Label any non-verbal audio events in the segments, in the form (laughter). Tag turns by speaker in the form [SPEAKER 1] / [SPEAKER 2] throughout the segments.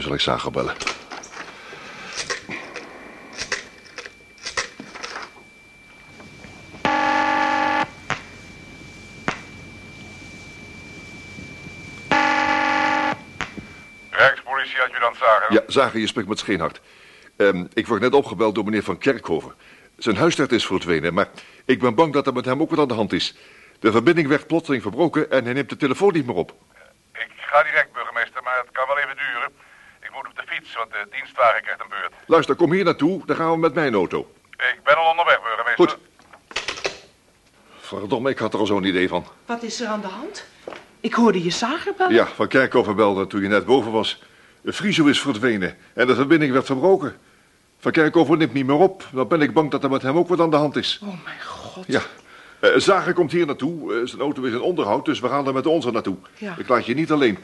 [SPEAKER 1] Zal ik Zager bellen.
[SPEAKER 2] Rijkspolitie-adjudant Zager.
[SPEAKER 1] Ja, Zager, je spreekt met Scheenhart. Ehm, ik word net opgebeld door meneer Van Kerkhoven. Zijn huisdicht is verdwenen, maar ik ben bang dat er met hem ook wat aan de hand is. De verbinding werd plotseling verbroken en hij neemt de telefoon niet meer op.
[SPEAKER 2] Ik ga direct, burgemeester, maar het kan wel even duren. Ik moet op de fiets, want de dienstwagen krijgt een beurt.
[SPEAKER 1] Luister, kom hier naartoe, dan gaan we met mijn auto.
[SPEAKER 2] Ik ben al onderweg, burgemeester.
[SPEAKER 1] Goed. Verdomme, ik had er al zo'n idee van.
[SPEAKER 3] Wat is er aan de hand? Ik hoorde je zager bellen.
[SPEAKER 1] Ja, Van Kerkhoven belde toen je net boven was. De Friso is verdwenen en de verbinding werd verbroken. Van Kerkhoven neemt niet meer op. Dan ben ik bang dat er met hem ook wat aan de hand is.
[SPEAKER 3] Oh mijn god.
[SPEAKER 1] Ja. Eh, Zager komt hier naartoe. Eh, zijn auto is in onderhoud, dus we gaan er met onze naartoe.
[SPEAKER 3] Ja.
[SPEAKER 1] Ik laat je niet alleen.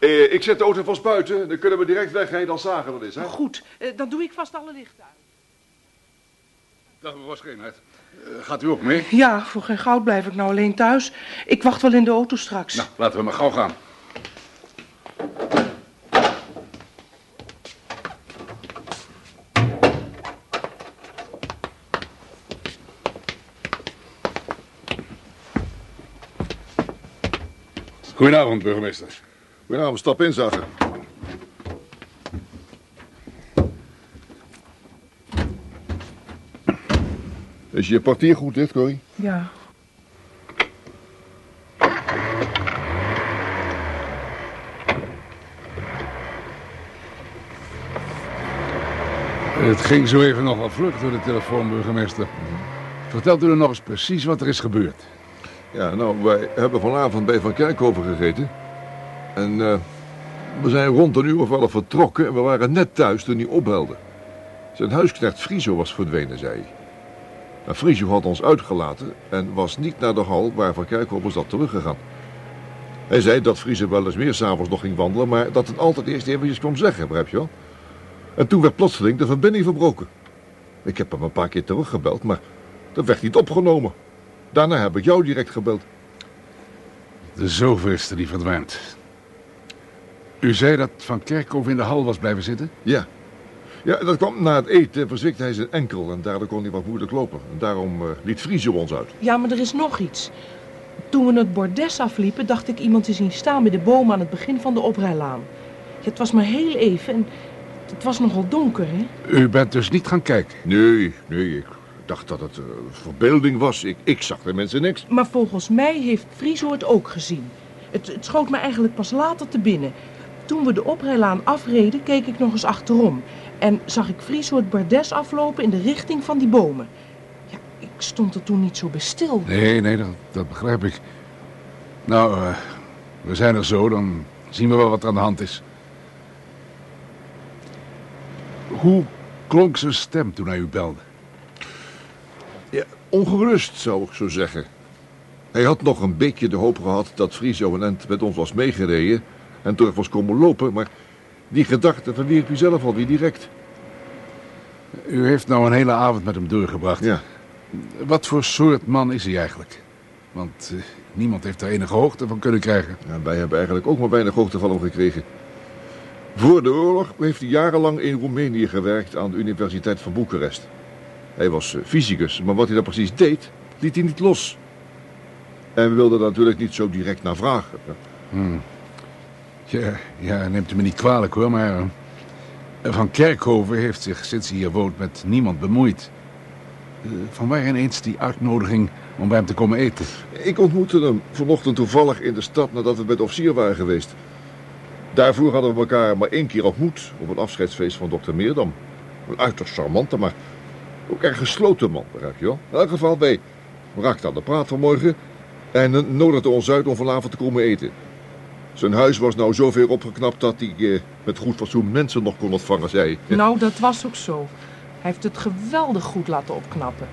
[SPEAKER 1] Eh, ik zet de auto vast buiten. Dan kunnen we direct wegrijden als Zager er is, hè?
[SPEAKER 3] Goed, eh, dan doe ik vast alle lichten uit.
[SPEAKER 4] Dag mevrouw Scheenheid. Eh, gaat u ook mee?
[SPEAKER 3] Ja, voor geen goud blijf ik nou alleen thuis. Ik wacht wel in de auto straks.
[SPEAKER 4] Nou, laten we maar gauw gaan. Goedenavond, burgemeester.
[SPEAKER 1] Goedenavond, stap in, Zager. Is je portier goed dicht, Corrie?
[SPEAKER 3] Ja.
[SPEAKER 4] Het ging zo even nog wel vlug door de telefoon, burgemeester. Vertelt u er nog eens precies wat er is gebeurd?
[SPEAKER 1] Ja, nou, wij hebben vanavond bij Van Kerkhoven gegeten. En eh, we zijn rond een uur of elf vertrokken en we waren net thuis toen hij opbelde. Zijn huisknecht Friso was verdwenen, zei hij. Nou, Friso had ons uitgelaten en was niet naar de hal waar Van Kerkhoven zat teruggegaan. Hij zei dat Friso wel eens meer s'avonds nog ging wandelen, maar dat het altijd eerst eventjes kwam zeggen, begrijp je wel? En toen werd plotseling de verbinding verbroken. Ik heb hem een paar keer teruggebeld, maar dat werd niet opgenomen. Daarna heb ik jou direct gebeld.
[SPEAKER 4] De zoveelste die verdwijnt. U zei dat Van Kerkhoven in de hal was blijven zitten?
[SPEAKER 1] Ja. Ja, dat kwam na het eten verzwikte hij zijn enkel en daardoor kon hij wat moeilijk lopen. En daarom eh, liet Friso ons uit.
[SPEAKER 3] Ja, maar er is nog iets. Toen we het bordes afliepen, dacht ik iemand te zien staan bij de boom aan het begin van de oprijlaan. Ja, het was maar heel even en het was nogal donker, hè?
[SPEAKER 4] U bent dus niet gaan kijken?
[SPEAKER 1] Nee, nee, ik dacht dat het eh, verbeelding was. Ik, ik zag de mensen niks.
[SPEAKER 3] Maar volgens mij heeft Friso het ook gezien. Het, het schoot me eigenlijk pas later te binnen. Toen we de oprijlaan afreden, keek ik nog eens achterom. En zag ik Friso het bordes aflopen in de richting van die bomen. Ja, ik stond er toen niet zo bij stil.
[SPEAKER 4] Nee, nee, dat, dat begrijp ik. Nou, eh, we zijn er zo, dan zien we wel wat er aan de hand is. Hoe klonk zijn stem toen hij u belde?
[SPEAKER 1] Ja, ongerust zou ik zo zeggen. Hij had nog een beetje de hoop gehad dat Friso met ons was meegereden en terug was komen lopen, maar die gedachte verwierp hij zelf alweer direct.
[SPEAKER 4] U heeft nou een hele avond met hem doorgebracht.
[SPEAKER 1] Ja.
[SPEAKER 4] Wat voor soort man is hij eigenlijk? Want eh, niemand heeft daar enige hoogte van kunnen krijgen.
[SPEAKER 1] Ja, wij hebben eigenlijk ook maar weinig hoogte van hem gekregen. Voor de oorlog heeft hij jarenlang in Roemenië gewerkt aan de Universiteit van Boekarest. Hij was eh, fysicus, maar wat hij dan precies deed, liet hij niet los. En we wilden daar natuurlijk niet zo direct naar vragen.
[SPEAKER 4] Ja, ja, neemt u me niet kwalijk hoor, maar... eh, Van Kerkhoven heeft zich sinds hij hier woont met niemand bemoeid. Eh, Van waar ineens die uitnodiging om bij hem te komen eten?
[SPEAKER 1] Ik ontmoette hem vanochtend toevallig in de stad nadat we bij de officier waren geweest. Daarvoor hadden we elkaar maar één keer ontmoet op een afscheidsfeest van dokter Meerdam. Een uiterst charmante, maar ook erg gesloten man, begrijp je wel. In elk geval, wij raakten aan de praat vanmorgen En eh, nodigde ons uit om vanavond te komen eten. Zijn huis was nou zoveel opgeknapt dat hij eh, met goed fatsoen mensen nog kon ontvangen, zei hij. (laughs)
[SPEAKER 3] Nou, dat was ook zo. Hij heeft het geweldig goed laten opknappen.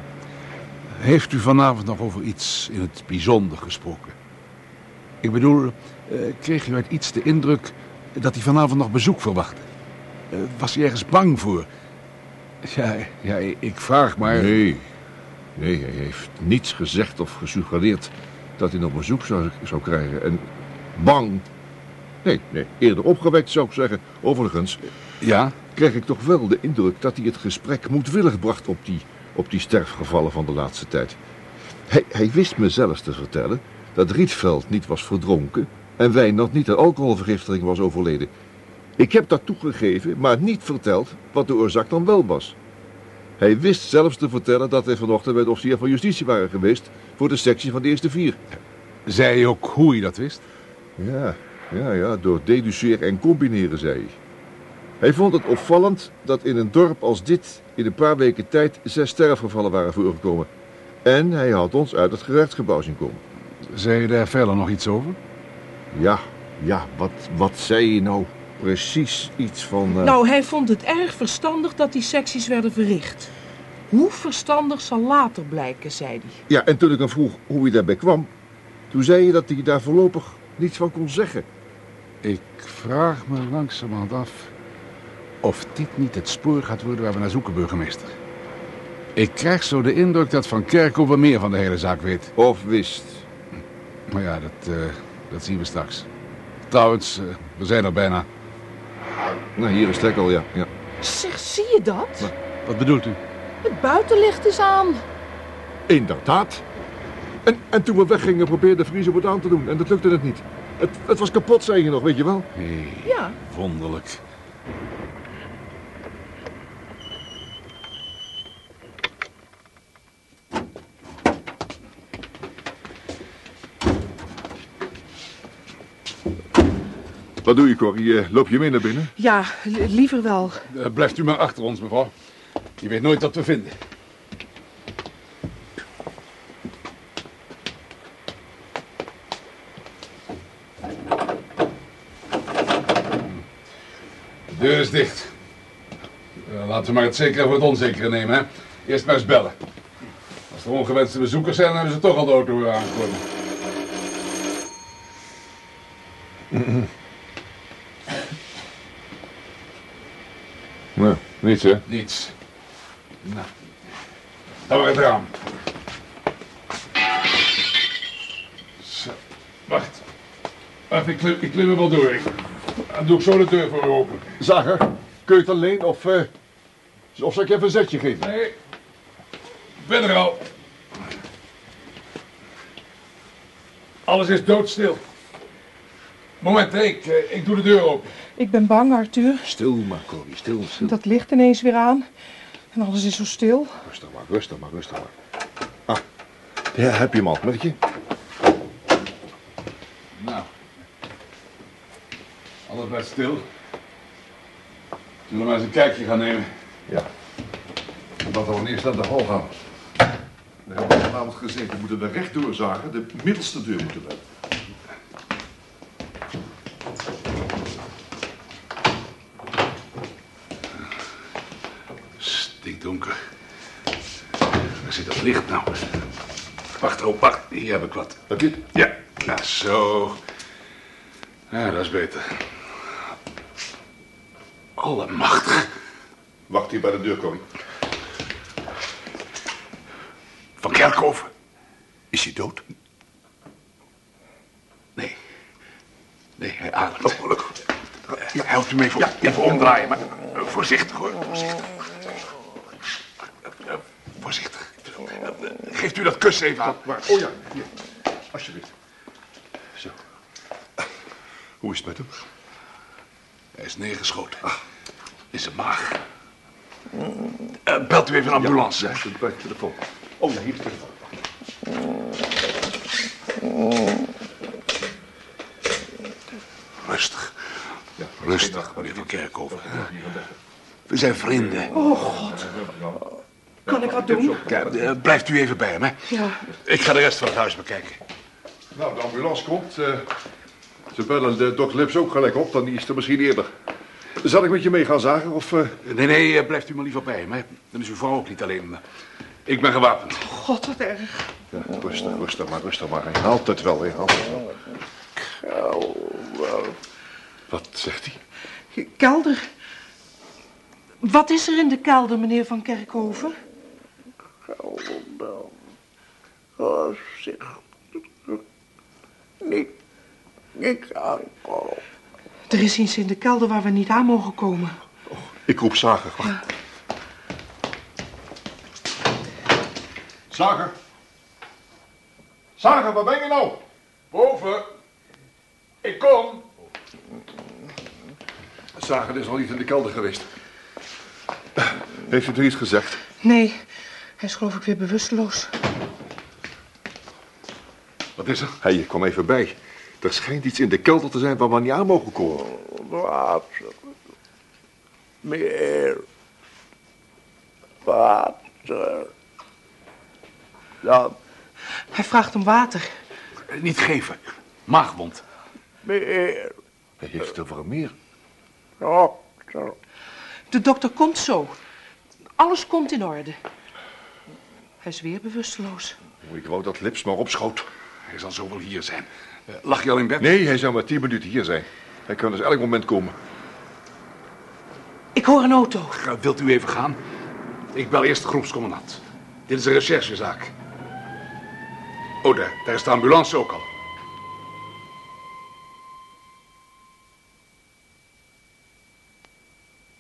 [SPEAKER 4] Heeft u vanavond nog over iets in het bijzonder gesproken? Ik bedoel, eh, kreeg u uit iets de indruk dat hij vanavond nog bezoek verwachtte? Eh, was hij ergens bang voor? Ja, ja, ik vraag maar...
[SPEAKER 1] Nee, nee, hij heeft niets gezegd of gesuggereerd dat hij nog bezoek zou, zou krijgen. En bang? Nee, nee, eerder opgewekt zou ik zeggen. Overigens
[SPEAKER 4] Ja?
[SPEAKER 1] kreeg ik toch wel de indruk dat hij het gesprek moedwillig bracht op die, op die sterfgevallen van de laatste tijd. Hij, hij wist me zelfs te vertellen dat Rietveld niet was verdronken en Wijnand niet aan alcoholvergiftiging was overleden. Ik heb dat toegegeven, maar niet verteld wat de oorzaak dan wel was. Hij wist zelfs te vertellen dat hij vanochtend bij de officier van justitie waren geweest voor de sectie van de eerste vier.
[SPEAKER 4] Zei hij ook hoe hij dat wist?
[SPEAKER 1] Ja, ja, ja, door deduceren en combineren, zei hij. Hij vond het opvallend dat in een dorp als dit in een paar weken tijd zes sterfgevallen waren voorgekomen. En hij had ons uit het gerechtsgebouw zien komen.
[SPEAKER 4] Zei je daar verder nog iets over?
[SPEAKER 1] Ja, ja, wat, wat zei je nou precies iets van... eh,
[SPEAKER 3] Nou, hij vond het erg verstandig dat die secties werden verricht. Hoe verstandig zal later blijken, zei hij.
[SPEAKER 1] Ja, en toen ik hem vroeg hoe hij daarbij kwam, toen zei je dat hij daar voorlopig niets van kon zeggen.
[SPEAKER 4] Ik vraag me langzamerhand af of dit niet het spoor gaat worden waar we naar zoeken, burgemeester. Ik krijg zo de indruk dat Van Kerkhoven meer van de hele zaak weet.
[SPEAKER 1] Of wist.
[SPEAKER 4] Maar ja, dat, eh, dat zien we straks. Trouwens, eh, we zijn er bijna.
[SPEAKER 1] Nou, hier is Trekkel, ja. ja.
[SPEAKER 3] Zeg, zie je dat?
[SPEAKER 4] Wat bedoelt u?
[SPEAKER 3] Het buitenlicht is aan.
[SPEAKER 1] Inderdaad. En, en toen we weggingen probeerde Friese het aan te doen en dat lukte het niet. Het, het was kapot, zei je nog, weet je wel?
[SPEAKER 4] Hé,
[SPEAKER 3] Ja.
[SPEAKER 4] wonderlijk.
[SPEAKER 1] Wat doe je, Corrie? Eh, Loop je mee naar binnen?
[SPEAKER 3] Ja, li- liever wel.
[SPEAKER 4] Eh, blijft u maar achter ons, mevrouw. Je weet nooit wat we vinden. Is dicht. Eh, laten we maar het zekere voor het onzekere nemen, hè. Eerst maar eens bellen. Als er ongewenste bezoekers zijn, dan hebben ze toch al de auto weer aangekomen. (clears throat)
[SPEAKER 1] Nee, niets, hè?
[SPEAKER 4] Niets. Nou, dan maar het raam. Zo, wacht. Wacht, ik klim, ik klim er wel door. Ik, dan doe ik zo de deur voor u open.
[SPEAKER 1] Zager, kun je het alleen of... eh, of zal ik je even een zetje geven?
[SPEAKER 4] Nee, ik ben er al. Alles is doodstil. Moment, ik, eh, ik doe de deur open.
[SPEAKER 3] Ik ben bang, Arthur.
[SPEAKER 1] Stil maar, Corrie, stil, stil.
[SPEAKER 3] Dat licht ineens weer aan. En alles is zo stil.
[SPEAKER 1] Rustig maar, rustig maar, rustig maar. Ah, ja, heb je hem al, met je?
[SPEAKER 4] Alles blijft stil. Zullen we maar eens een kijkje gaan nemen?
[SPEAKER 1] Ja. Laten we eerst naar de hal gaan. We hebben vanavond gezegd, we moeten er recht doorzagen. De middelste deur moeten we.
[SPEAKER 4] Stikdonker. Waar zit dat licht nou? Wacht, oh, wacht. Hier heb ik wat.
[SPEAKER 1] Heb je?
[SPEAKER 4] Ja, nou zo. Ja, dat is beter. Allemachtig.
[SPEAKER 1] Wacht hier bij de deur, Corrie.
[SPEAKER 4] Van Kerkhoven. Is hij dood? Nee. Nee, hij ademt. Oh, gelukkig. Ja, helpt u me even, even omdraaien, maar eh, voorzichtig hoor. Voorzichtig. Voorzichtig. Geeft u dat kussen even aan.
[SPEAKER 1] Oh ja, hier. Alsjeblieft. Zo. Hoe is het met hem?
[SPEAKER 4] Hij is neergeschoten. In zijn maag. Eh, belt u even een ambulance.
[SPEAKER 1] Ja, de bij de telefoon. Oh ja, hier is de telefoon.
[SPEAKER 4] Rustig. Rustig, meneer Van Kerkhoven. We zijn vrienden.
[SPEAKER 3] Kan ik wat doen?
[SPEAKER 4] Ja, eh, blijft u even bij hem, hè?
[SPEAKER 3] Ja.
[SPEAKER 4] Ik ga de rest van het huis bekijken.
[SPEAKER 1] Nou, de ambulance komt. eh, ze bellen de dokter Lips ook gelijk op, dan is er misschien eerder. Zal ik met je mee gaan zagen of... eh,
[SPEAKER 4] Nee, nee, eh, blijft u maar liever bij me. Dan is uw vrouw ook niet alleen. Ik ben gewapend.
[SPEAKER 3] God, wat erg.
[SPEAKER 1] Ja, rustig, rustig maar, rustig maar. Hij haalt het wel, hij haalt het wel. Wat zegt hij?
[SPEAKER 3] Kelder. Wat is er in de kelder, meneer Van Kerkhoven?
[SPEAKER 5] Oh, zeg. Niet, niet aankomen.
[SPEAKER 3] Er is iets in de kelder waar we niet aan mogen komen.
[SPEAKER 1] Ik roep Zager. Wacht. Zager. Zager, waar ben je nou?
[SPEAKER 2] Boven. Ik kom.
[SPEAKER 1] Zager is al niet in de kelder geweest. Heeft u er iets gezegd?
[SPEAKER 3] Nee, hij is geloof ik weer bewusteloos.
[SPEAKER 4] Wat is er?
[SPEAKER 1] Hé, hey, kom even bij. Er schijnt iets in de kelder te zijn waar we niet aan mogen komen.
[SPEAKER 5] Water. Meer. Water. Dan
[SPEAKER 3] Hij vraagt om water.
[SPEAKER 4] Eh, Niet geven. Maagwond.
[SPEAKER 5] meer.
[SPEAKER 1] Hij heeft het over meer.
[SPEAKER 5] Dokter.
[SPEAKER 3] De dokter komt zo. Alles komt in orde. Hij is weer bewusteloos.
[SPEAKER 1] Ik wou dat Lips maar opschoot.
[SPEAKER 4] Hij zal zo wel hier zijn. Lag je al in bed?
[SPEAKER 1] Nee, hij zou maar tien minuten hier zijn. Hij kan dus elk moment komen.
[SPEAKER 3] Ik hoor een auto.
[SPEAKER 4] Wilt u even gaan? Ik bel eerst de groepscommandant. Dit is een recherchezaak. Oh, daar, daar is de ambulance ook al.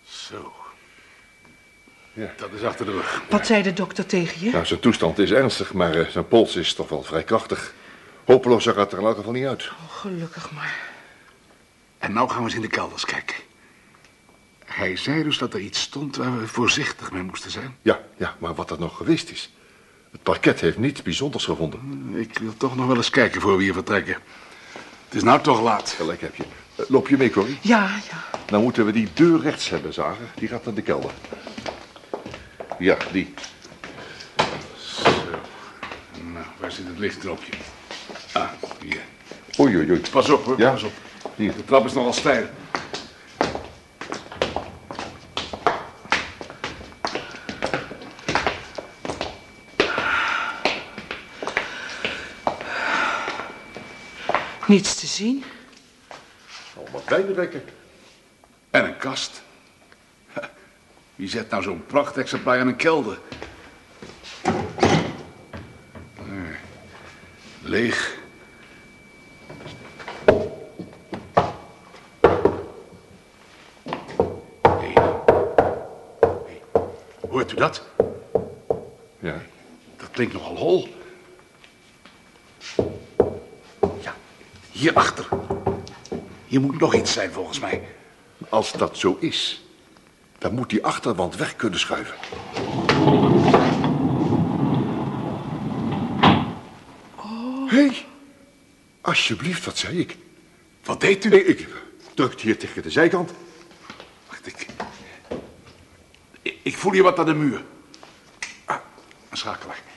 [SPEAKER 4] Zo.
[SPEAKER 1] Ja.
[SPEAKER 4] Dat is achter de rug.
[SPEAKER 3] Wat zei de dokter tegen je?
[SPEAKER 1] Nou, zijn toestand is ernstig, maar eh, zijn pols is toch wel vrij krachtig. Hopeloos zag het er in elk geval niet uit.
[SPEAKER 3] Oh, gelukkig maar.
[SPEAKER 4] En nou gaan we eens in de kelders kijken. Hij zei dus dat er iets stond waar we voorzichtig mee moesten zijn.
[SPEAKER 1] Ja, ja, maar wat er nog geweest is. Het parket heeft niets bijzonders gevonden.
[SPEAKER 4] Ik wil toch nog wel eens kijken voor we hier vertrekken. Het is nou toch laat.
[SPEAKER 1] Gelijk heb je. Eh, loop je mee, Corrie?
[SPEAKER 3] Ja, ja.
[SPEAKER 1] Dan moeten we die deur rechts hebben, Zager. Die gaat naar de kelder. Ja, die.
[SPEAKER 4] Nou, waar zit het lichtknopje? Ah, hier.
[SPEAKER 1] Oei, oei, oei.
[SPEAKER 4] Pas op hoor,
[SPEAKER 1] Ja.
[SPEAKER 4] pas op.
[SPEAKER 1] Hier.
[SPEAKER 4] De trap is nogal steil.
[SPEAKER 3] Niets te zien.
[SPEAKER 1] Allemaal bijwerken.
[SPEAKER 4] En een kast. (laughs) Wie zet nou zo'n prachtexemplaar in een kelder? Leeg. Hey. Hey. Hoort u dat?
[SPEAKER 1] Ja.
[SPEAKER 4] Dat klinkt nogal hol. Ja, hierachter. Hier moet nog iets zijn volgens mij.
[SPEAKER 1] Als dat zo is, dan moet die achterwand weg kunnen schuiven. Oh. Hé, hey, alsjeblieft, wat zei ik?
[SPEAKER 4] Wat deed u?
[SPEAKER 1] Ik, ik drukte hier tegen de zijkant.
[SPEAKER 4] Wacht, ik... ik... voel hier wat aan de muur. Ah, een schakelaar.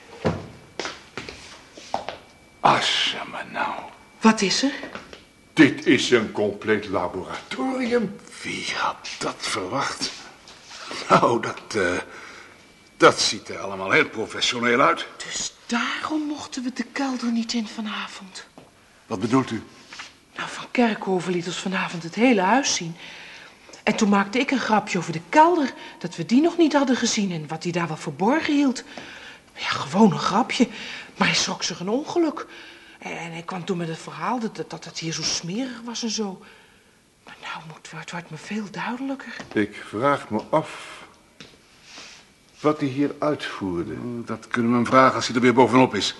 [SPEAKER 4] Als me nou.
[SPEAKER 3] Wat is er?
[SPEAKER 1] Dit is een compleet laboratorium.
[SPEAKER 4] Wie had dat verwacht? Nou, dat... eh, dat ziet er allemaal heel professioneel uit.
[SPEAKER 3] Dus daarom mochten we de kelder niet in vanavond.
[SPEAKER 4] Wat bedoelt u?
[SPEAKER 3] Nou, Van Kerkhoven liet ons vanavond het hele huis zien. En toen maakte ik een grapje over de kelder, dat we die nog niet hadden gezien en wat hij daar wel verborgen hield. Ja, gewoon een grapje, maar hij schrok zich een ongeluk. En hij kwam toen met het verhaal dat, dat het hier zo smerig was en zo. Maar nou, moet, het wordt me veel duidelijker.
[SPEAKER 1] Ik vraag me af wat hij hier uitvoerde.
[SPEAKER 4] Dat kunnen we hem vragen als hij er weer bovenop is.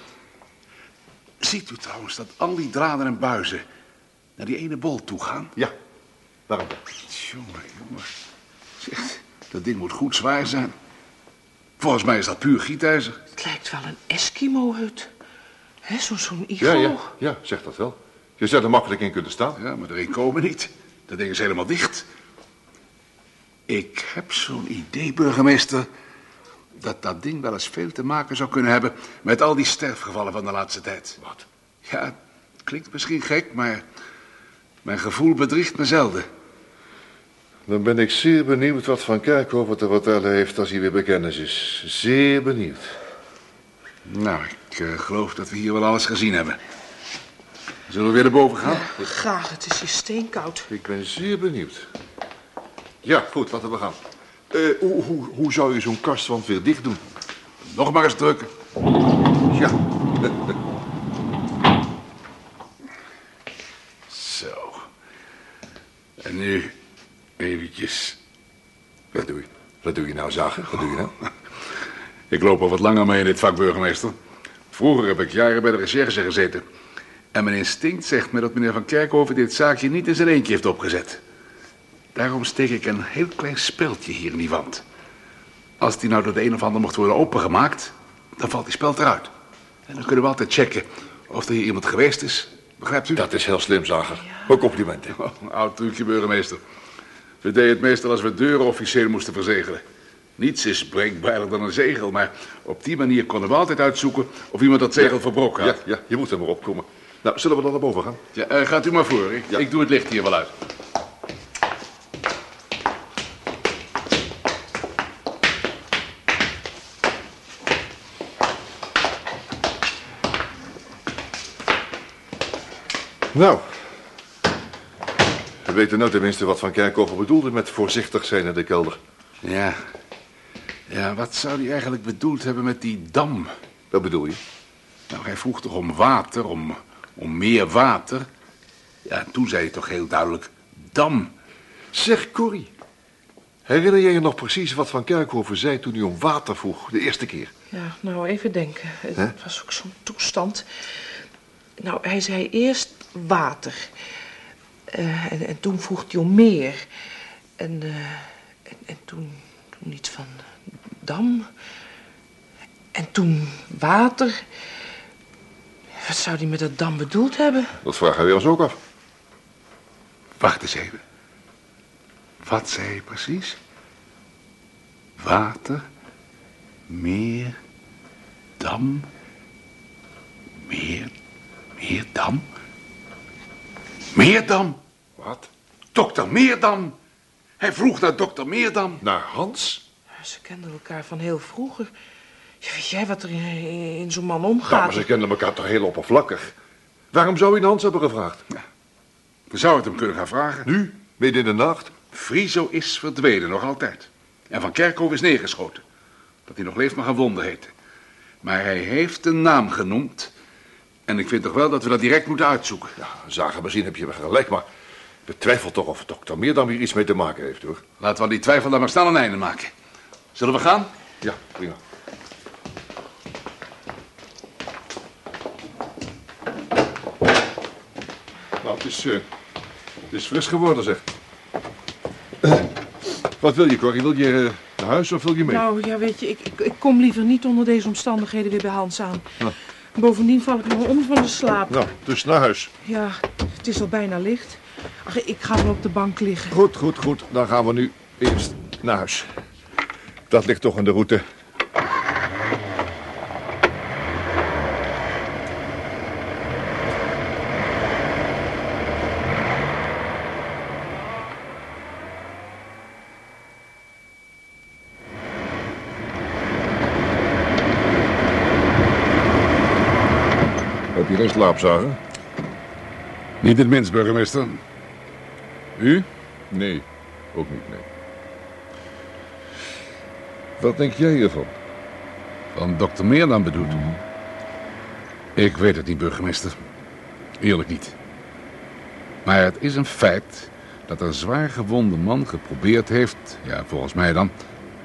[SPEAKER 4] Ziet u trouwens dat al die draden en buizen naar die ene bol toe gaan?
[SPEAKER 1] Ja, waarom?
[SPEAKER 4] Jongen, jongen. Zeg, dat ding moet goed zwaar zijn. Volgens mij is dat puur gietijzer.
[SPEAKER 3] Het lijkt wel een Eskimo-hut. Hè, zo- zo'n iglo.
[SPEAKER 1] Ja, ja, ja, zeg dat wel. Je zou er makkelijk in kunnen staan.
[SPEAKER 4] Ja, maar erin komen niet. Dat ding is helemaal dicht. Ik heb zo'n idee, burgemeester... dat dat ding wel eens veel te maken zou kunnen hebben... met al die sterfgevallen van de laatste tijd.
[SPEAKER 1] Wat?
[SPEAKER 4] Ja, klinkt misschien gek, maar mijn gevoel bedriegt me zelden.
[SPEAKER 1] Dan ben ik zeer benieuwd wat Van Kerkhoven te vertellen heeft als hij weer bekennis is. Zeer benieuwd.
[SPEAKER 4] Nou, ik eh, geloof dat we hier wel alles gezien hebben. Zullen we weer naar boven gaan?
[SPEAKER 3] Graag, het is hier steenkoud.
[SPEAKER 1] Ik ben zeer benieuwd. Ja, goed, laten we gaan. Eh, hoe, hoe, hoe zou je zo'n kastwand weer dicht doen?
[SPEAKER 4] Nog maar eens drukken.
[SPEAKER 1] Ja, (laughs)
[SPEAKER 4] Zo. En nu eventjes...
[SPEAKER 1] wat doe je? Wat doe je nou, zagen? Wat doe je nou? (laughs)
[SPEAKER 4] Ik loop al wat langer mee in dit vak, burgemeester. Vroeger heb ik jaren bij de recherche gezeten. En mijn instinct zegt me dat meneer Van Kerkhoven dit zaakje niet in zijn eentje heeft opgezet. Daarom steek ik een heel klein speldje hier in die wand. Als die nou door de een of ander mocht worden opengemaakt, dan valt die speld eruit. En dan kunnen we altijd checken of er hier iemand geweest is. Begrijpt u?
[SPEAKER 1] Dat is heel slim, zager. Mijn complimenten.
[SPEAKER 4] Oh, (laughs) een oud trucje, burgemeester. We deden het meestal als we deuren officieel moesten verzegelen. Niets is breekbaarder dan een zegel, maar op die manier konden we altijd uitzoeken of iemand dat zegel verbroken
[SPEAKER 1] Ja,
[SPEAKER 4] had.
[SPEAKER 1] ja, je moet er maar opkomen. Nou, zullen we dan naar boven gaan?
[SPEAKER 4] Ja, eh, gaat u maar voor. Ik,
[SPEAKER 1] Ja.
[SPEAKER 4] ik doe het licht hier wel uit.
[SPEAKER 1] Nou, we weten nou tenminste wat Van Kerkhoven bedoelde met voorzichtig zijn in de kelder.
[SPEAKER 4] Ja. Ja, wat zou hij eigenlijk bedoeld hebben met die dam?
[SPEAKER 1] Wat bedoel je?
[SPEAKER 4] Nou, hij vroeg toch om water, om, om meer water? Ja, en toen zei hij toch heel duidelijk dam.
[SPEAKER 1] Zeg, Corrie. Herinner je je nog precies wat Van Kerkhoven zei toen hij om water vroeg, de eerste keer?
[SPEAKER 3] Ja, nou even denken. Het was ook zo'n toestand. Nou, hij zei eerst water. Eh, en, en toen vroeg hij om meer. En, eh, en, en toen, toen iets van dam. En toen water. Wat zou hij met dat dam bedoeld hebben?
[SPEAKER 1] Dat vragen we ons ook af.
[SPEAKER 4] Wacht eens even. Wat zei hij precies? Water, meer, dam, meer, meer dam, Meerdam,
[SPEAKER 1] Wat?
[SPEAKER 4] dokter Meerdam. Hij vroeg naar dokter Meerdam.
[SPEAKER 1] Naar Hans?
[SPEAKER 3] Ze kenden elkaar van heel vroeger. Ja, weet jij wat er in, in zo'n man
[SPEAKER 1] Ja,
[SPEAKER 3] omgaat?
[SPEAKER 1] maar ze kenden elkaar toch heel oppervlakkig. Waarom zou hij Hans hebben gevraagd?
[SPEAKER 4] We zouden het hem kunnen gaan vragen.
[SPEAKER 1] Nu, midden in de nacht?
[SPEAKER 4] Friso is verdwenen, nog altijd. En Van Kerkhoven is neergeschoten. Dat hij nog leeft mag een wonder heten. Maar hij heeft een naam genoemd. En ik vind toch wel dat we dat direct moeten uitzoeken.
[SPEAKER 1] Ja, zagen bezien heb je wel gelijk, maar... Ik betwijfel toch of dokter Meerdam hier iets mee te maken heeft, hoor.
[SPEAKER 4] Laten we aan die twijfel dan maar snel een einde maken. Zullen we gaan?
[SPEAKER 1] Ja, prima. Nou, het is, eh, het is fris geworden, zeg. Wat wil je, Corrie? Wil je eh, naar huis of wil je mee?
[SPEAKER 3] Nou, ja, weet je, ik, ik, ik kom liever niet onder deze omstandigheden weer bij Hans aan. Bovendien val ik nog om van de slaap.
[SPEAKER 1] Nou, dus naar huis.
[SPEAKER 3] Ja, het is al bijna licht. Ach, ik ga wel op de bank liggen.
[SPEAKER 1] Goed, goed, goed. Dan gaan we nu eerst naar huis. Dat ligt toch in de route. Heb je geen slaapzagen?
[SPEAKER 4] Niet het minst, burgemeester. U?
[SPEAKER 1] Nee, ook niet, nee. Wat denk jij hiervan?
[SPEAKER 4] Van dokter Meerdam bedoelt. Ik weet het niet, burgemeester. Eerlijk niet. Maar het is een feit dat een zwaar gewonde man geprobeerd heeft, ja, volgens mij dan,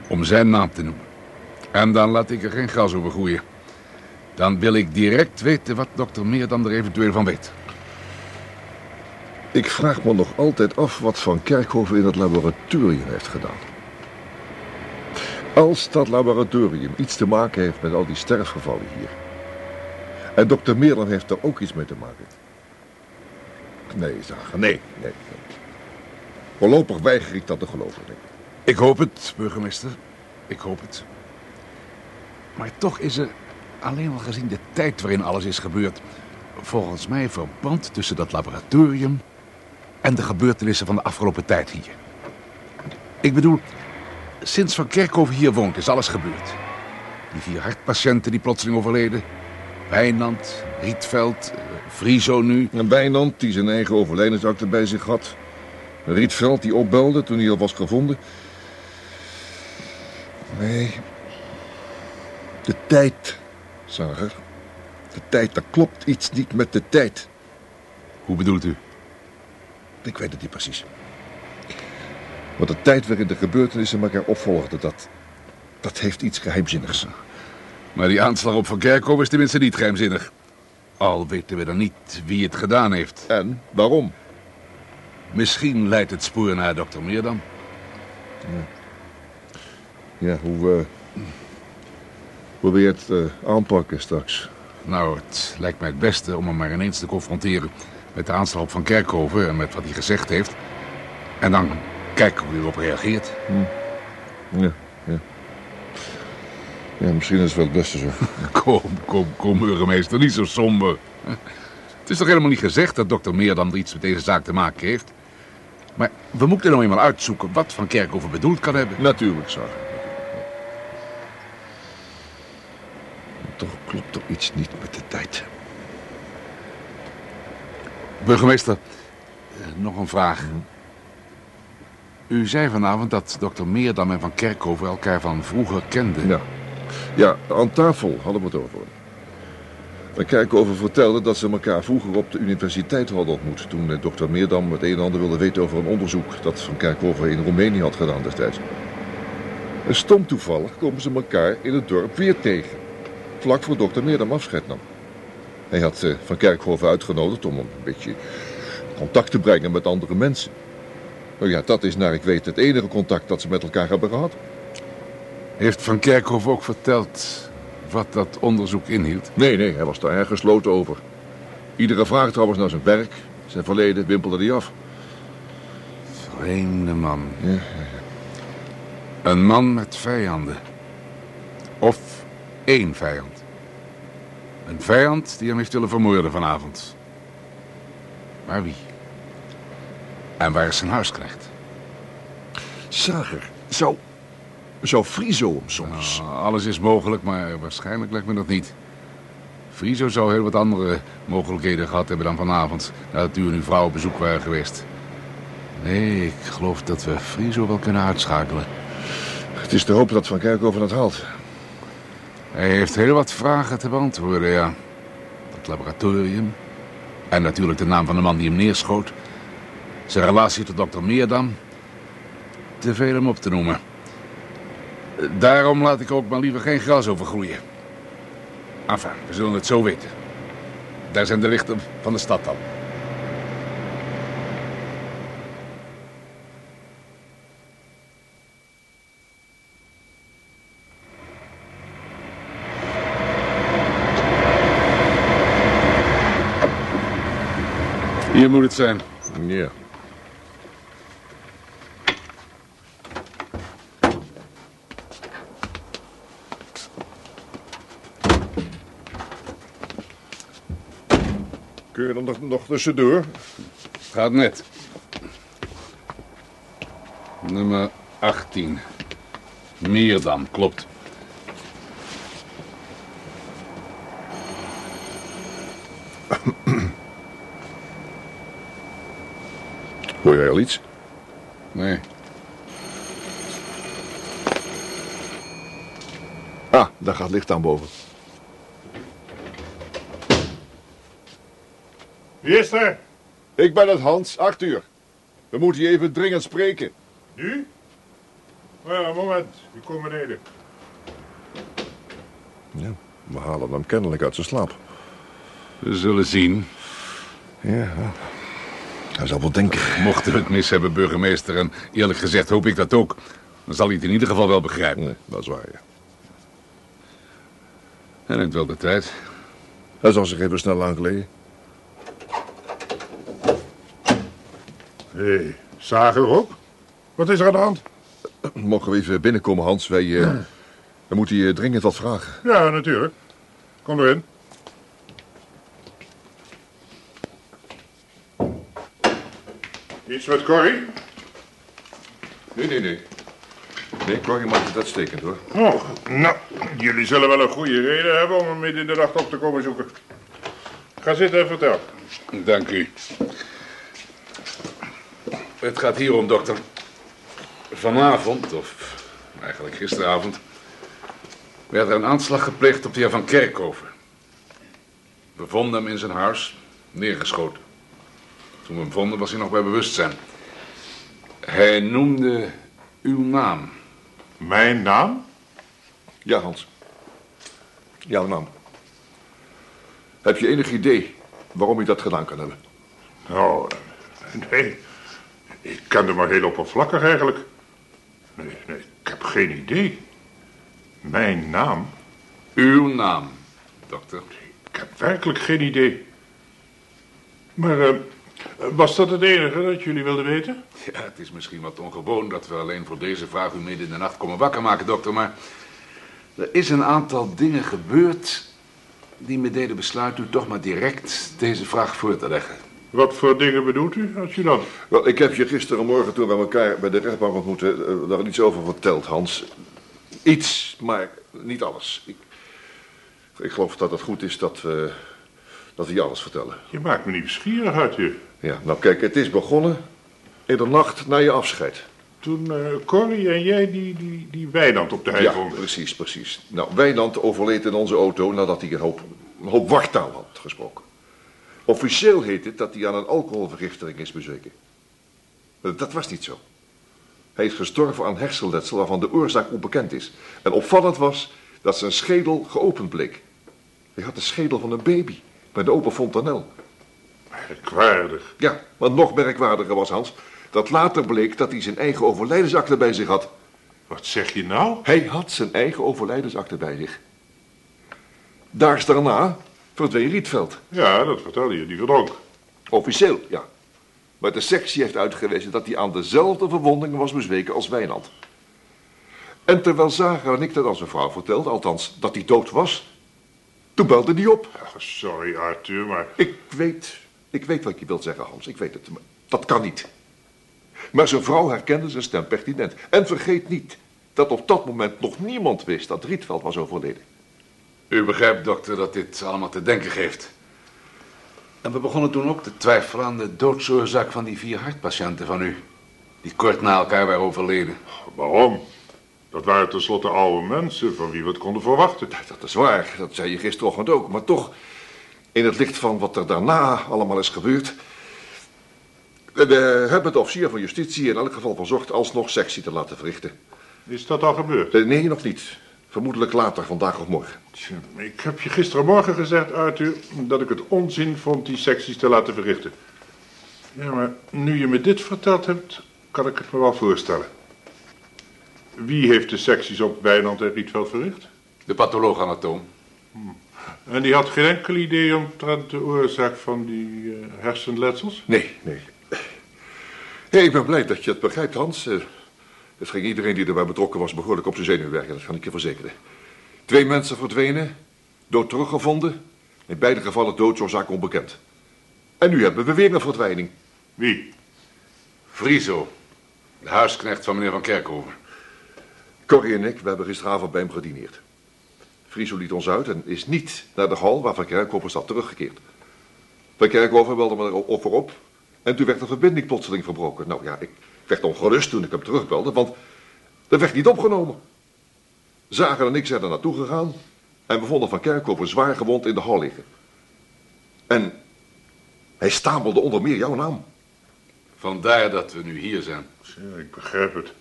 [SPEAKER 4] om zijn naam te noemen. En dan laat ik er geen gras over groeien. Dan wil ik direct weten wat dokter Meerdam er eventueel van weet.
[SPEAKER 1] Ik vraag me nog altijd af wat Van Kerkhoven in het laboratorium heeft gedaan. Als dat laboratorium iets te maken heeft met al die sterfgevallen hier. En dokter Meerland heeft er ook iets mee te maken. Nee, Zager, nee, nee. Voorlopig weiger ik dat te geloven.
[SPEAKER 4] Ik hoop het, burgemeester. Ik hoop het. Maar toch is er, alleen al gezien de tijd waarin alles is gebeurd, volgens mij verband tussen dat laboratorium en de gebeurtenissen van de afgelopen tijd hier. Ik bedoel, sinds Van Kerkhoven hier woont is alles gebeurd. Die vier hartpatiënten die plotseling overleden. Wijnand, Rietveld, eh, Friso nu.
[SPEAKER 1] En Wijnand, die zijn eigen overlijdensakte bij zich had. Rietveld, die opbelde toen hij al was gevonden. Nee. De tijd, Zager. De tijd, daar klopt iets niet met de tijd.
[SPEAKER 4] Hoe bedoelt u?
[SPEAKER 1] Ik weet het niet precies. Maar de tijd waarin de gebeurtenissen elkaar opvolgden, dat... dat heeft iets geheimzinnigs.
[SPEAKER 4] Maar die aanslag op Van Kerkhoven is tenminste niet geheimzinnig. Al weten we dan niet wie het gedaan heeft.
[SPEAKER 1] En waarom?
[SPEAKER 4] Misschien leidt het spoor naar dokter Meerdam.
[SPEAKER 1] Ja, hoe... eh, hoe wil je het eh, aanpakken straks?
[SPEAKER 4] Nou, het lijkt mij het beste om hem maar ineens te confronteren met de aanslag Van Kerkhoven en met wat hij gezegd heeft. En dan kijken hoe hij erop reageert.
[SPEAKER 1] Ja, ja. Ja, misschien is het wel het beste zo. (laughs)
[SPEAKER 4] Kom, kom, kom, burgemeester, niet zo somber. Het is toch helemaal niet gezegd dat dokter Meerdam er iets met deze zaak te maken heeft? Maar we moeten nou eenmaal uitzoeken wat Van Kerkhoven bedoeld kan hebben.
[SPEAKER 1] Natuurlijk, Zager. Toch klopt er iets niet met de tijd.
[SPEAKER 4] Burgemeester, eh, nog een vraag. U zei vanavond dat dokter Meerdam en Van Kerkhoven elkaar van vroeger kenden.
[SPEAKER 1] Ja. Aan tafel hadden we het over. En Kerkhoven vertelde dat ze elkaar vroeger op de universiteit hadden ontmoet... toen eh, dokter Meerdam het een en ander wilde weten over een onderzoek... dat Van Kerkhoven in Roemenië had gedaan destijds. En stom toevallig komen ze elkaar in het dorp weer tegen. Vlak voor dokter Meerdam afscheid nam. Hij had eh, Van Kerkhoven uitgenodigd om een beetje contact te brengen met andere mensen. Nou ja, dat is naar ik weet het enige contact dat ze met elkaar hebben gehad.
[SPEAKER 4] Heeft Van Kerkhoven ook verteld wat dat onderzoek inhield?
[SPEAKER 1] Nee, nee, hij was daar erg gesloten over. Iedere vraag trouwens naar zijn werk, zijn verleden, wimpelde hij af.
[SPEAKER 4] Vreemde man.
[SPEAKER 1] Ja, ja,
[SPEAKER 4] Een man met vijanden. Of één vijand. Een vijand die hem heeft willen vermoorden vanavond. Maar wie? En waar is zijn huisknecht?
[SPEAKER 1] Zager, zou, zou Friso hem soms...
[SPEAKER 4] Nou, alles is mogelijk, maar waarschijnlijk lijkt me dat niet. Friso zou heel wat andere mogelijkheden gehad hebben dan vanavond. Nadat u en uw vrouw op bezoek waren geweest. Nee, ik geloof dat we Friso wel kunnen uitschakelen.
[SPEAKER 1] Het is te hopen dat Van Kerkhoven het haalt.
[SPEAKER 4] Hij heeft heel wat vragen te beantwoorden, ja. Dat laboratorium. En natuurlijk de naam van de man die hem neerschoot. Zijn relatie tot dokter Meerdam. Te veel om op te noemen. Daarom laat ik ook maar liever geen gras over groeien. Enfin, we zullen het zo weten. Daar zijn de lichten van de stad al. Moet het zijn.
[SPEAKER 1] Ja. Kun je er nog, nog tussendoor?
[SPEAKER 4] Gaat net. Nummer 18. Meerdam, klopt.
[SPEAKER 1] Hoor iets?
[SPEAKER 4] Nee.
[SPEAKER 1] Ah, daar gaat licht aan boven.
[SPEAKER 2] Wie is er?
[SPEAKER 1] Ik ben het Hans, acht uur. We moeten je even dringend spreken.
[SPEAKER 2] Nu? Oh ja, moment. Ik kom beneden.
[SPEAKER 1] Ja, we halen hem kennelijk uit zijn slaap.
[SPEAKER 4] We zullen zien.
[SPEAKER 1] Ja, hij zal wel denken.
[SPEAKER 4] Mochten we het mis hebben, burgemeester, en eerlijk gezegd hoop ik dat ook, dan zal hij het in ieder geval wel begrijpen.
[SPEAKER 1] Nee, dat is waar, ja.
[SPEAKER 4] Hij neemt wel de tijd.
[SPEAKER 1] Hij zal zich even snel aankleden.
[SPEAKER 2] Hé, hey, Zager ook? Wat is er aan de hand?
[SPEAKER 1] Mogen we even binnenkomen, Hans? Wij, eh, we moeten je dringend wat vragen.
[SPEAKER 2] Ja, natuurlijk. Kom erin.
[SPEAKER 6] Iets met Corrie?
[SPEAKER 1] Nee, nee, nee. Nee, Corrie maakt het uitstekend hoor.
[SPEAKER 6] Oh, nou, jullie zullen wel een goede reden hebben om hem midden in de nacht op te komen zoeken. Ga zitten en vertel.
[SPEAKER 4] Dank u. Het gaat hier om, dokter. Vanavond, of eigenlijk gisteravond, werd er een aanslag gepleegd op de heer Van Kerkhoven. We vonden hem in zijn huis, neergeschoten. Toen we hem vonden was hij nog bij bewustzijn. Hij noemde uw naam.
[SPEAKER 6] Mijn naam?
[SPEAKER 1] Ja, Hans. Jouw naam. Heb je enig idee waarom je dat gedaan kan hebben?
[SPEAKER 6] Nou, nee. Ik ken hem maar heel oppervlakkig eigenlijk. Nee, nee, ik heb geen idee. Mijn naam?
[SPEAKER 4] Uw naam, dokter.
[SPEAKER 6] Ik heb werkelijk geen idee. Maar eh, was dat het enige dat jullie wilden weten?
[SPEAKER 4] Ja, het is misschien wat ongewoon dat we alleen voor deze vraag u midden in de nacht komen wakker maken, dokter. Maar er is een aantal dingen gebeurd die me deden besluiten u toch maar direct deze vraag voor te leggen.
[SPEAKER 6] Wat voor dingen bedoelt u, adjudant?
[SPEAKER 1] Wel, ik heb je gisterenmorgen toen we elkaar bij de rechtbank ontmoetten... eh, daar iets over verteld, Hans. Iets, maar niet alles. Ik, ik geloof dat het goed is dat we, dat we je alles vertellen.
[SPEAKER 6] Je maakt me nieuwsgierig uit je.
[SPEAKER 1] Ja, nou kijk, het is begonnen in de nacht na je afscheid.
[SPEAKER 6] Toen eh, Corrie en jij die, die, die weiland op de hei
[SPEAKER 1] Ja,
[SPEAKER 6] vonden.
[SPEAKER 1] precies, precies. Nou, Wijnand overleed in onze auto nadat hij een hoop, een hoop wartaal had gesproken. Officieel heet het dat hij aan een alcoholvergiftiging is bezweken. Maar Dat was niet zo. Hij is gestorven aan hersenletsel waarvan de oorzaak onbekend is. En opvallend was dat zijn schedel geopend bleek. Hij had de schedel van een baby bij de open fontanel.
[SPEAKER 6] Merkwaardig.
[SPEAKER 1] Ja, maar nog merkwaardiger was Hans dat later bleek dat hij zijn eigen overlijdensakte bij zich had.
[SPEAKER 6] Wat zeg je nou?
[SPEAKER 1] Hij had zijn eigen overlijdensakte bij zich. Daags daarna verdween Rietveld.
[SPEAKER 6] Ja, dat vertelde je, die verdronk.
[SPEAKER 1] Officieel, ja. Maar de sectie heeft uitgewezen dat hij aan dezelfde verwondingen was bezweken als Wijnand. En terwijl Zager en ik dat aan zijn vrouw vertelde, althans dat hij dood was, toen belde hij op.
[SPEAKER 6] Ach, sorry Arthur, maar
[SPEAKER 1] Ik weet, ik weet wat je wilt zeggen, Hans, ik weet het, maar dat kan niet. Maar zijn vrouw herkende zijn stem pertinent. En vergeet niet dat op dat moment nog niemand wist dat Rietveld was overleden.
[SPEAKER 4] U begrijpt, dokter, dat dit allemaal te denken geeft. En we begonnen toen ook te twijfelen aan de doodsoorzaak van die vier hartpatiënten van u. Die kort na elkaar waren overleden.
[SPEAKER 6] waarom? Dat waren tenslotte oude mensen van wie we het konden verwachten.
[SPEAKER 1] Dat is waar, dat zei je gisterochtend ook. Maar toch, in het licht van wat er daarna allemaal is gebeurd... We hebben de officier van justitie in elk geval verzocht alsnog sectie te laten verrichten.
[SPEAKER 6] Is dat al gebeurd?
[SPEAKER 1] Eh, Nee, nog niet. Vermoedelijk later, vandaag of morgen.
[SPEAKER 6] Tja, Ik heb je gisterenmorgen gezegd, Arthur, dat ik het onzin vond die secties te laten verrichten. Ja, maar nu je me dit verteld hebt, kan ik het me wel voorstellen. Wie heeft de secties op Wijnand en Rietveld verricht?
[SPEAKER 4] De patholoog-anatoom.
[SPEAKER 6] En die had geen enkel idee omtrent de oorzaak van die eh, hersenletsels?
[SPEAKER 1] Nee, nee. Hey, ik ben blij dat je het begrijpt, Hans. Eh, Het ging iedereen die erbij betrokken was behoorlijk op zijn zenuw werken, dat kan ik je verzekeren. Twee mensen verdwenen, dood teruggevonden. In beide gevallen doodsoorzaak onbekend. En nu hebben we weer een verdwijning.
[SPEAKER 6] Wie?
[SPEAKER 4] Friso, de huisknecht van meneer Van Kerkhoven.
[SPEAKER 1] Corrie en ik, we hebben gisteravond bij hem gedineerd. Friso liet ons uit en is niet naar de hal waar Van Kerkhoven zat teruggekeerd. Van Kerkhoven belde me erover op en toen werd de verbinding plotseling verbroken. Nou ja, ik werd ongerust toen ik hem terugbelde, want er werd niet opgenomen. Zager en ik zijn er naartoe gegaan en we vonden Van Kerkhoven zwaar gewond in de hal liggen. En hij stamelde onder meer jouw naam.
[SPEAKER 4] Vandaar dat we nu hier zijn.
[SPEAKER 6] Ja, ik begrijp het.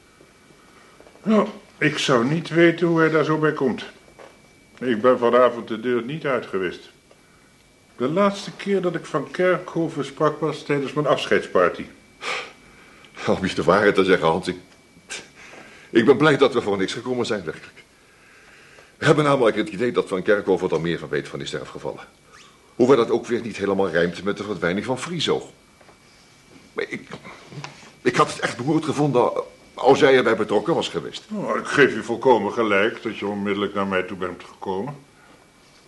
[SPEAKER 6] Nou, ik zou niet weten hoe hij daar zo bij komt. Ik ben vanavond de deur niet uit geweest. De laatste keer dat ik van Kerkhoven sprak was tijdens mijn afscheidsparty.
[SPEAKER 1] Om je de waarheid te zeggen, Hans, ik, ik ben blij dat we voor niks gekomen zijn, werkelijk. We hebben namelijk het idee dat Van Kerkhoven er meer van weet van die sterfgevallen. Hoewel dat ook weer niet helemaal rijmt met de verdwijning van Friso. Maar ik, ik had het echt beroerd gevonden als jij erbij betrokken was geweest.
[SPEAKER 6] Oh, ik geef je volkomen gelijk dat je onmiddellijk naar mij toe bent gekomen.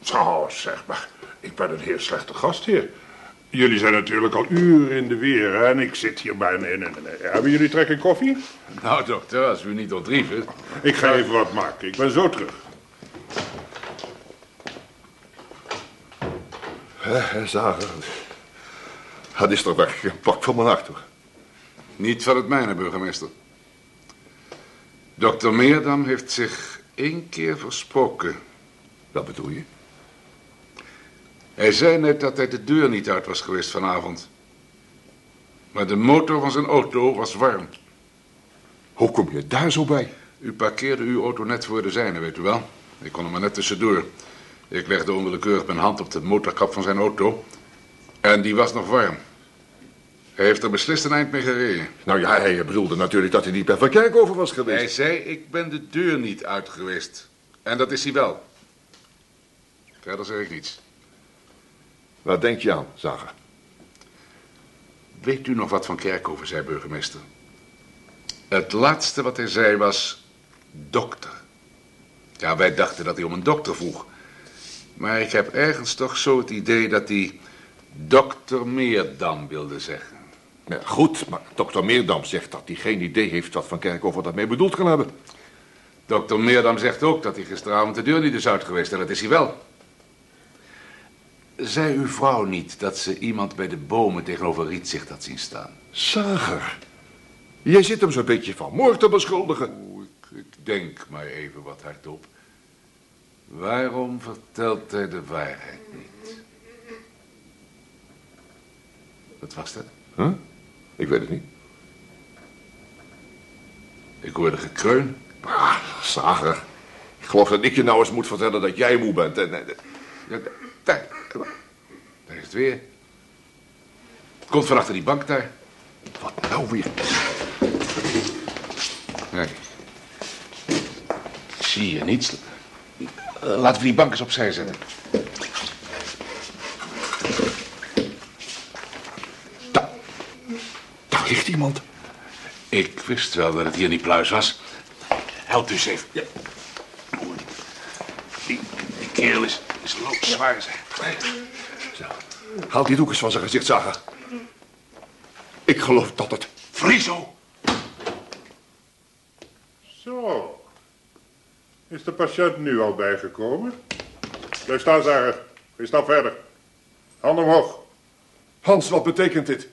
[SPEAKER 6] Zo, zeg maar, ik ben een heel slechte gastheer. Jullie zijn natuurlijk al uren in de weer hè, en ik zit hier bijna in. En, en- hebben jullie trek in koffie?
[SPEAKER 4] Nou, dokter, als u niet ontrieven.
[SPEAKER 6] Ik ga even wat maken. Ik ben zo terug.
[SPEAKER 1] Hè, Zager. Dat is toch weg een pak van mijn hart, hoor.
[SPEAKER 4] Niet van het mijne, burgemeester. Dokter Meerdam heeft zich één keer versproken.
[SPEAKER 1] Wat bedoel je?
[SPEAKER 4] Hij zei net dat hij de deur niet uit was geweest vanavond. Maar de motor van zijn auto was warm.
[SPEAKER 1] Hoe kom je daar zo bij?
[SPEAKER 4] U parkeerde uw auto net voor de zijne, weet u wel. Ik kon er maar net tussendoor. Ik legde onwillekeurig mijn hand op de motorkap van zijn auto. En die was nog warm. Hij heeft er beslist een eind mee gereden.
[SPEAKER 1] Nou ja, hij bedoelde natuurlijk dat hij niet bij Van was geweest.
[SPEAKER 4] Hij zei, ik ben de deur niet uit geweest. En dat is hij wel. Verder zeg ik niets.
[SPEAKER 1] Wat denk je aan, Zager?
[SPEAKER 4] Weet u nog wat van Kerkhoven zei, burgemeester? Het laatste wat hij zei was... dokter. Ja, wij dachten dat hij om een dokter vroeg. Maar ik heb ergens toch zo het idee dat hij... dokter Meerdam wilde zeggen.
[SPEAKER 1] Goed, maar dokter Meerdam zegt dat hij geen idee heeft wat Van Kerkhoven daarmee bedoeld kan hebben.
[SPEAKER 4] Dokter Meerdam zegt ook dat hij gisteravond de deur niet is uit geweest. En dat is hij wel. Zei uw vrouw niet dat ze iemand bij de bomen tegenover Rietzigt had zien staan?
[SPEAKER 1] Zager, jij zit hem zo'n beetje van moord te beschuldigen.
[SPEAKER 4] Oeh, ik, ik denk maar even wat hardop. Waarom vertelt hij de waarheid niet? Wat was dat?
[SPEAKER 1] Huh? Ik weet het niet.
[SPEAKER 4] Ik hoorde gekreun.
[SPEAKER 1] Ah, Zager, ik geloof dat ik je nou eens moet vertellen dat jij moe bent. En,
[SPEAKER 4] daar, daar is het weer. Het komt van achter die bank daar.
[SPEAKER 1] wat nou weer?
[SPEAKER 4] Ik zie je niets. Laten we die bank eens opzij zetten.
[SPEAKER 1] Daar ligt iemand.
[SPEAKER 4] Ik wist wel dat het hier niet pluis was. Helpt u eens even. Ja. Die, die kerel is, is loodzwaar, zeg.
[SPEAKER 1] Zo. Haal die doek eens van zijn gezicht, Zager. Ik geloof dat het...
[SPEAKER 4] Friso!
[SPEAKER 6] Zo. Is de patiënt nu al bijgekomen? Blijf staan, Zager. Geen stap verder. Hand omhoog.
[SPEAKER 1] Hans, wat betekent dit?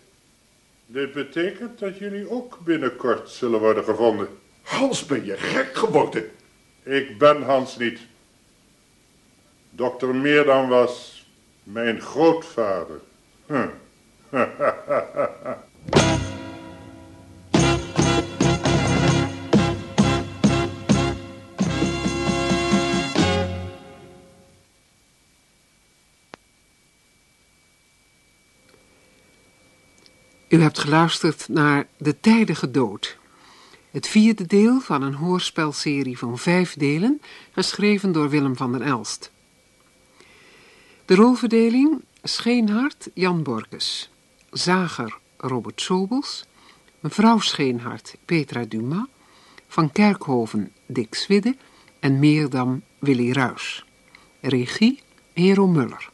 [SPEAKER 6] Dit betekent dat jullie ook binnenkort zullen worden gevonden.
[SPEAKER 1] Hans, ben je gek geworden?
[SPEAKER 6] Ik ben Hans niet. Dokter Meerdam was mijn grootvader. Hm. (laughs)
[SPEAKER 7] U hebt geluisterd naar De Tijdige Dood. Het vierde deel van een hoorspelserie van vijf delen, geschreven door Willem van der Elst. De rolverdeling Scheenhart Jan Borkes, Zager Robert Sobels, mevrouw Scheenhart Petra Duma, Van Kerkhoven Dick Swidde en Meerdam Willy Ruys. Regie Hero Muller.